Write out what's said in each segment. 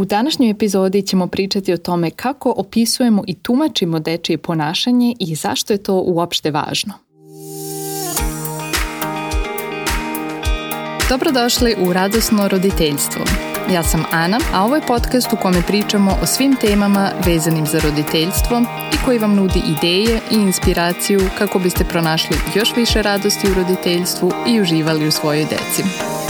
U današnjoj epizodi ćemo pričati o tome kako opisujemo i tumačimo dečije ponašanje i zašto je to uopšte važno. Dobrodošli u Radosno roditeljstvo. Ja sam Ana, a ovo je podcast u kome pričamo o svim temama vezanim za roditeljstvo i koji vam nudi ideje i inspiraciju kako biste pronašli još više radosti u roditeljstvu i uživali u svojoj deci.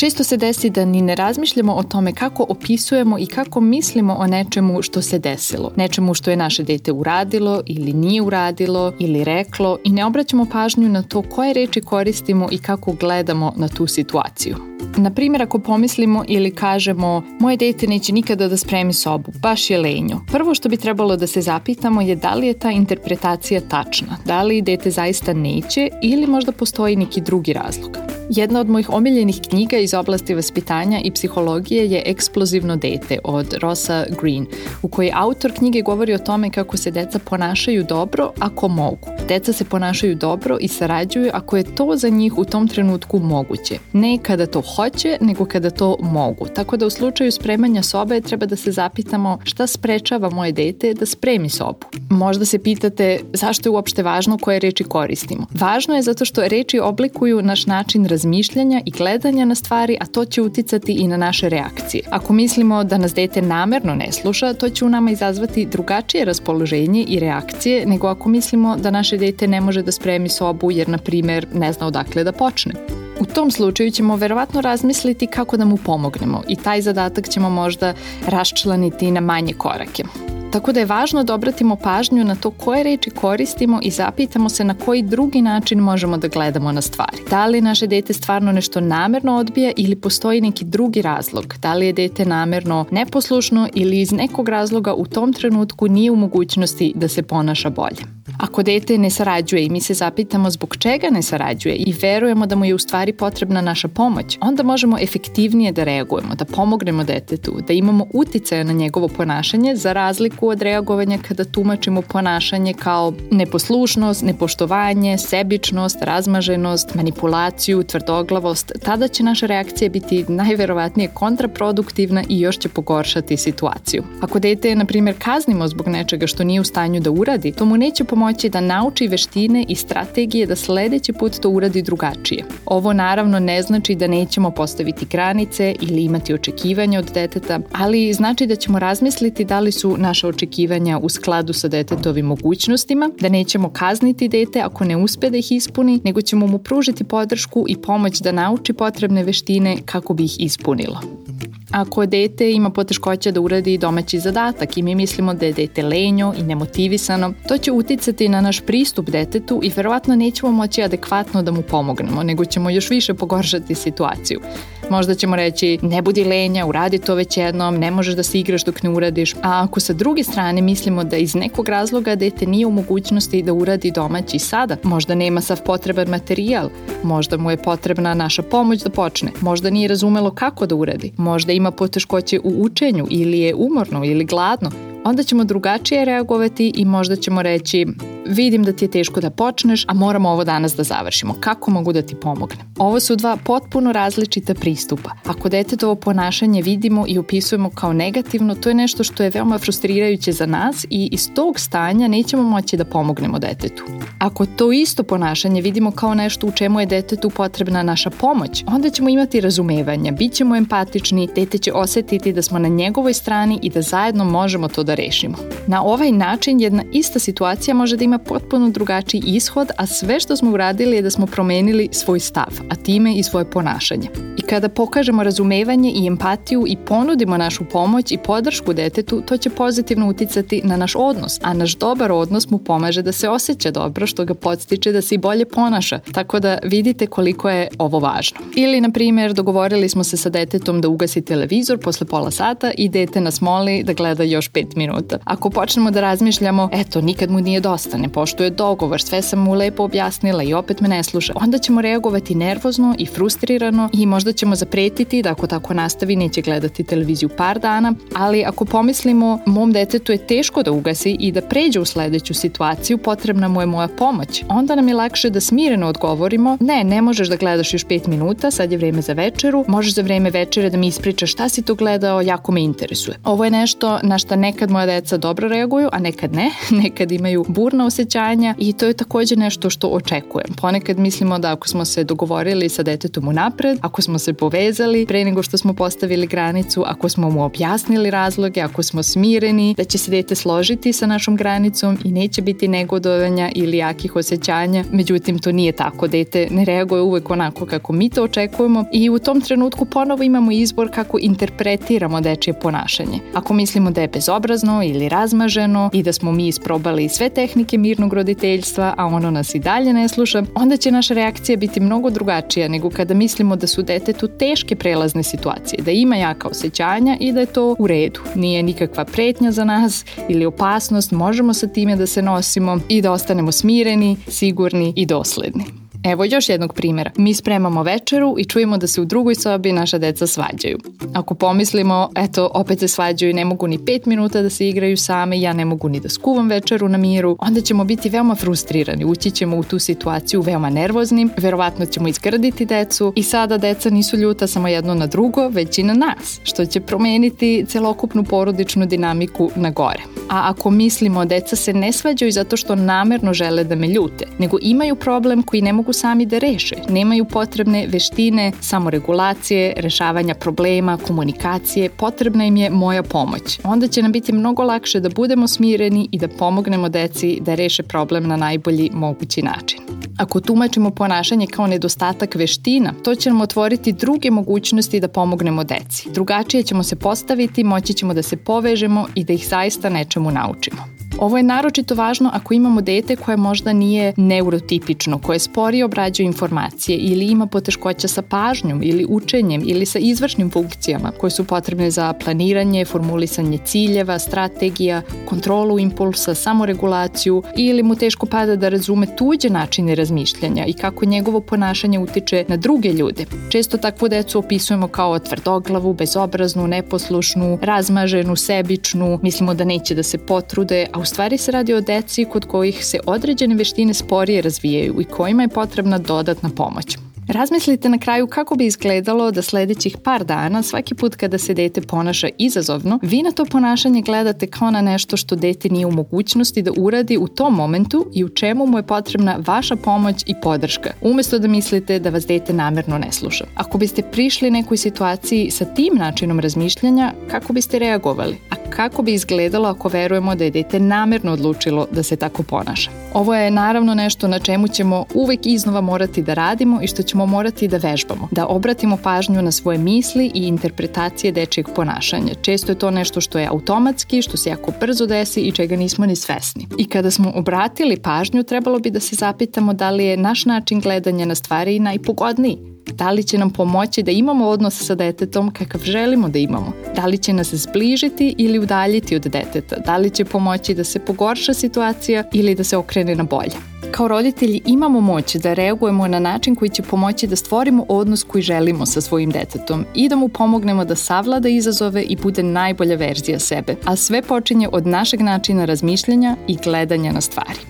Često se desi da ni ne razmišljamo o tome kako opisujemo i kako mislimo o nečemu što se desilo. Nečemu što je naše dete uradilo ili nije uradilo ili reklo i ne obraćamo pažnju na to koje reči koristimo i kako gledamo na tu situaciju. Na primjer, ako pomislimo ili kažemo moje dete neće nikada da spremi sobu, baš je lenjo. Prvo što bi trebalo da se zapitamo je da li je ta interpretacija tačna, da li dete zaista neće ili možda postoji neki drugi razlog. Jedna od mojih omiljenih knjiga iz oblasti vaspitanja i psihologije je Eksplozivno dete od Rosa Green, u kojoj autor knjige govori o tome kako se deca ponašaju dobro ako mogu. Deca se ponašaju dobro i sarađuju ako je to za njih u tom trenutku moguće. Ne kada to hoće, nego kada to mogu. Tako da u slučaju spremanja sobe treba da se zapitamo šta sprečava moje dete da spremi sobu. Možda se pitate zašto je uopšte važno koje reči koristimo. Važno je zato što reči oblikuju naš način razmišljanja razmišljanja i gledanja na stvari, a to će uticati i na naše reakcije. Ako mislimo da nas dete namerno ne sluša, to će u nama izazvati drugačije raspoloženje i reakcije nego ako mislimo da naše dete ne može da spremi sobu jer, na primer, ne zna odakle da počne. U tom slučaju ćemo verovatno razmisliti kako da mu pomognemo i taj zadatak ćemo možda raščlaniti na manje korake. Tako da je važno da obratimo pažnju na to koje reči koristimo i zapitamo se na koji drugi način možemo da gledamo na stvari. Da li naše dete stvarno nešto namerno odbija ili postoji neki drugi razlog? Da li je dete namerno neposlušno ili iz nekog razloga u tom trenutku nije u mogućnosti da se ponaša bolje? Ako dete ne sarađuje i mi se zapitamo zbog čega ne sarađuje i verujemo da mu je u stvari potrebna naša pomoć, onda možemo efektivnije da reagujemo, da pomognemo detetu, da imamo uticaja na njegovo ponašanje za razliku od reagovanja kada tumačimo ponašanje kao neposlušnost, nepoštovanje, sebičnost, razmaženost, manipulaciju, tvrdoglavost, tada će naša reakcija biti najverovatnije kontraproduktivna i još će pogoršati situaciju. Ako dete, na primjer, kaznimo zbog nečega što nije u stanju da uradi, to mu neće pomoći da nauči veštine i strategije da sledeći put to uradi drugačije. Ovo naravno ne znači da nećemo postaviti granice ili imati očekivanja od deteta, ali znači da ćemo razmisliti da li su naše očekivanja u skladu sa detetovim mogućnostima, da nećemo kazniti dete ako ne uspe da ih ispuni, nego ćemo mu pružiti podršku i pomoć da nauči potrebne veštine kako bi ih ispunilo. Ako dete ima poteškoća da uradi domaći zadatak i mi mislimo da je dete lenjo i nemotivisano, to će uticati na naš pristup detetu i verovatno nećemo moći adekvatno da mu pomognemo, nego ćemo još više pogoršati situaciju. Možda ćemo reći ne budi lenja, uradi to već jednom, ne možeš da se igraš dok ne uradiš. A ako sa druge strane mislimo da iz nekog razloga dete nije u mogućnosti da uradi domaći sada, možda nema sav potreban materijal, možda mu je potrebna naša pomoć da počne, možda nije razumelo kako da uradi, možda ima poteškoće u učenju ili je umorno ili gladno, onda ćemo drugačije reagovati i možda ćemo reći vidim da ti je teško da počneš, a moramo ovo danas da završimo. Kako mogu da ti pomognem? Ovo su dva potpuno različita pristupa. Ako detetovo ponašanje vidimo i opisujemo kao negativno, to je nešto što je veoma frustrirajuće za nas i iz tog stanja nećemo moći da pomognemo detetu. Ako to isto ponašanje vidimo kao nešto u čemu je detetu potrebna naša pomoć, onda ćemo imati razumevanja, bit ćemo empatični, dete će osetiti da smo na njegovoj strani i da zajedno možemo to da rešimo. Na ovaj način jedna ista situacija može da ima potpuno drugačiji ishod, a sve što smo uradili je da smo promenili svoj stav, a time i svoje ponašanje. I kada pokažemo razumevanje i empatiju i ponudimo našu pomoć i podršku detetu, to će pozitivno uticati na naš odnos, a naš dobar odnos mu pomaže da se osjeća dobro, što ga podstiče da se i bolje ponaša. Tako da vidite koliko je ovo važno. Ili, na primjer, dogovorili smo se sa detetom da ugasi televizor posle pola sata i dete nas moli da gleda još 5 minuta. Ako počnemo da razmišljamo, eto, nikad mu nije dosta, ne poštuje dogovor, sve sam mu lepo objasnila i opet me ne sluša, onda ćemo reagovati nervozno i frustrirano i možda ćemo zapretiti da ako tako nastavi neće gledati televiziju par dana, ali ako pomislimo mom detetu je teško da ugasi i da pređe u sledeću situaciju, potrebna mu je moja pomoć, onda nam je lakše da smireno odgovorimo, ne, ne možeš da gledaš još 5 minuta, sad je vreme za večeru, možeš za vreme večere da mi ispričaš šta si to gledao, jako me interesuje. Ovo je nešto na šta nekad moja deca dobro reaguju, a nekad ne, nekad imaju burna osjećanja i to je takođe nešto što očekujem. Ponekad mislimo da ako smo se dogovorili sa detetom u napred, ako smo se povezali pre nego što smo postavili granicu, ako smo mu objasnili razloge, ako smo smireni, da će se dete složiti sa našom granicom i neće biti negodovanja ili jakih osjećanja. Međutim, to nije tako. Dete ne reaguje uvek onako kako mi to očekujemo i u tom trenutku ponovo imamo izbor kako interpretiramo dečije ponašanje. Ako mislimo da je bezobrazno ili razmaženo i da smo mi isprobali sve tehnike mirnog roditeljstva, a ono nas i dalje ne sluša, onda će naša reakcija biti mnogo drugačija nego kada mislimo da su detetu teške prelazne situacije, da ima jaka osjećanja i da je to u redu. Nije nikakva pretnja za nas ili opasnost, možemo sa time da se nosimo i da ostanemo smireni, sigurni i dosledni. Evo još jednog primjera. Mi spremamo večeru i čujemo da se u drugoj sobi naša deca svađaju. Ako pomislimo, eto, opet se svađaju i ne mogu ni 5 minuta da se igraju same, ja ne mogu ni da skuvam večeru na miru, onda ćemo biti veoma frustrirani, ući ćemo u tu situaciju veoma nervozni, verovatno ćemo izgrditi decu i sada deca nisu ljuta samo jedno na drugo, već i na nas, što će promeniti celokupnu porodičnu dinamiku na gore. A ako mislimo deca se ne svađaju zato što namerno žele da me ljute, nego imaju problem koji ne mogu mogu sami da reše. Nemaju potrebne veštine, samoregulacije, rešavanja problema, komunikacije, potrebna im je moja pomoć. Onda će nam biti mnogo lakše da budemo smireni i da pomognemo deci da reše problem na najbolji mogući način. Ako tumačimo ponašanje kao nedostatak veština, to će nam otvoriti druge mogućnosti da pomognemo deci. Drugačije ćemo se postaviti, moći ćemo da se povežemo i da ih zaista nečemu naučimo. Ovo je naročito važno ako imamo dete koje možda nije neurotipično, koje sporije obrađuje informacije ili ima poteškoća sa pažnjom ili učenjem ili sa izvršnim funkcijama koje su potrebne za planiranje, formulisanje ciljeva, strategija, kontrolu impulsa, samoregulaciju ili mu teško pada da razume tuđe načine razmišljanja i kako njegovo ponašanje utiče na druge ljude. Često takvu decu opisujemo kao tvrdoglavu, bezobraznu, neposlušnu, razmaženu, sebičnu, mislimo da neće da se potrude, a u stvari se radi o deci kod kojih se određene veštine sporije razvijaju i kojima je potrebna dodatna pomoć. Razmislite na kraju kako bi izgledalo da sledećih par dana, svaki put kada se dete ponaša izazovno, vi na to ponašanje gledate kao na nešto što dete nije u mogućnosti da uradi u tom momentu i u čemu mu je potrebna vaša pomoć i podrška, umesto da mislite da vas dete namerno ne sluša. Ako biste prišli nekoj situaciji sa tim načinom razmišljanja, kako biste reagovali? Kako bi izgledalo ako verujemo da je dete namerno odlučilo da se tako ponaša? Ovo je naravno nešto na čemu ćemo uvek iznova morati da radimo i što ćemo morati da vežbamo, da obratimo pažnju na svoje misli i interpretacije dečijeg ponašanja. Često je to nešto što je automatski, što se jako brzo desi i čega nismo ni svesni. I kada smo obratili pažnju, trebalo bi da se zapitamo da li je naš način gledanja na stvari najpogodniji Da li će nam pomoći da imamo odnos sa detetom kakav želimo da imamo? Da li će nas zbližiti ili udaljiti od deteta? Da li će pomoći da se pogorša situacija ili da se okrene na bolje? Kao roditelji imamo moć da reagujemo na način koji će pomoći da stvorimo odnos koji želimo sa svojim detetom i da mu pomognemo da savlada izazove i bude najbolja verzija sebe. A sve počinje od našeg načina razmišljanja i gledanja na stvari.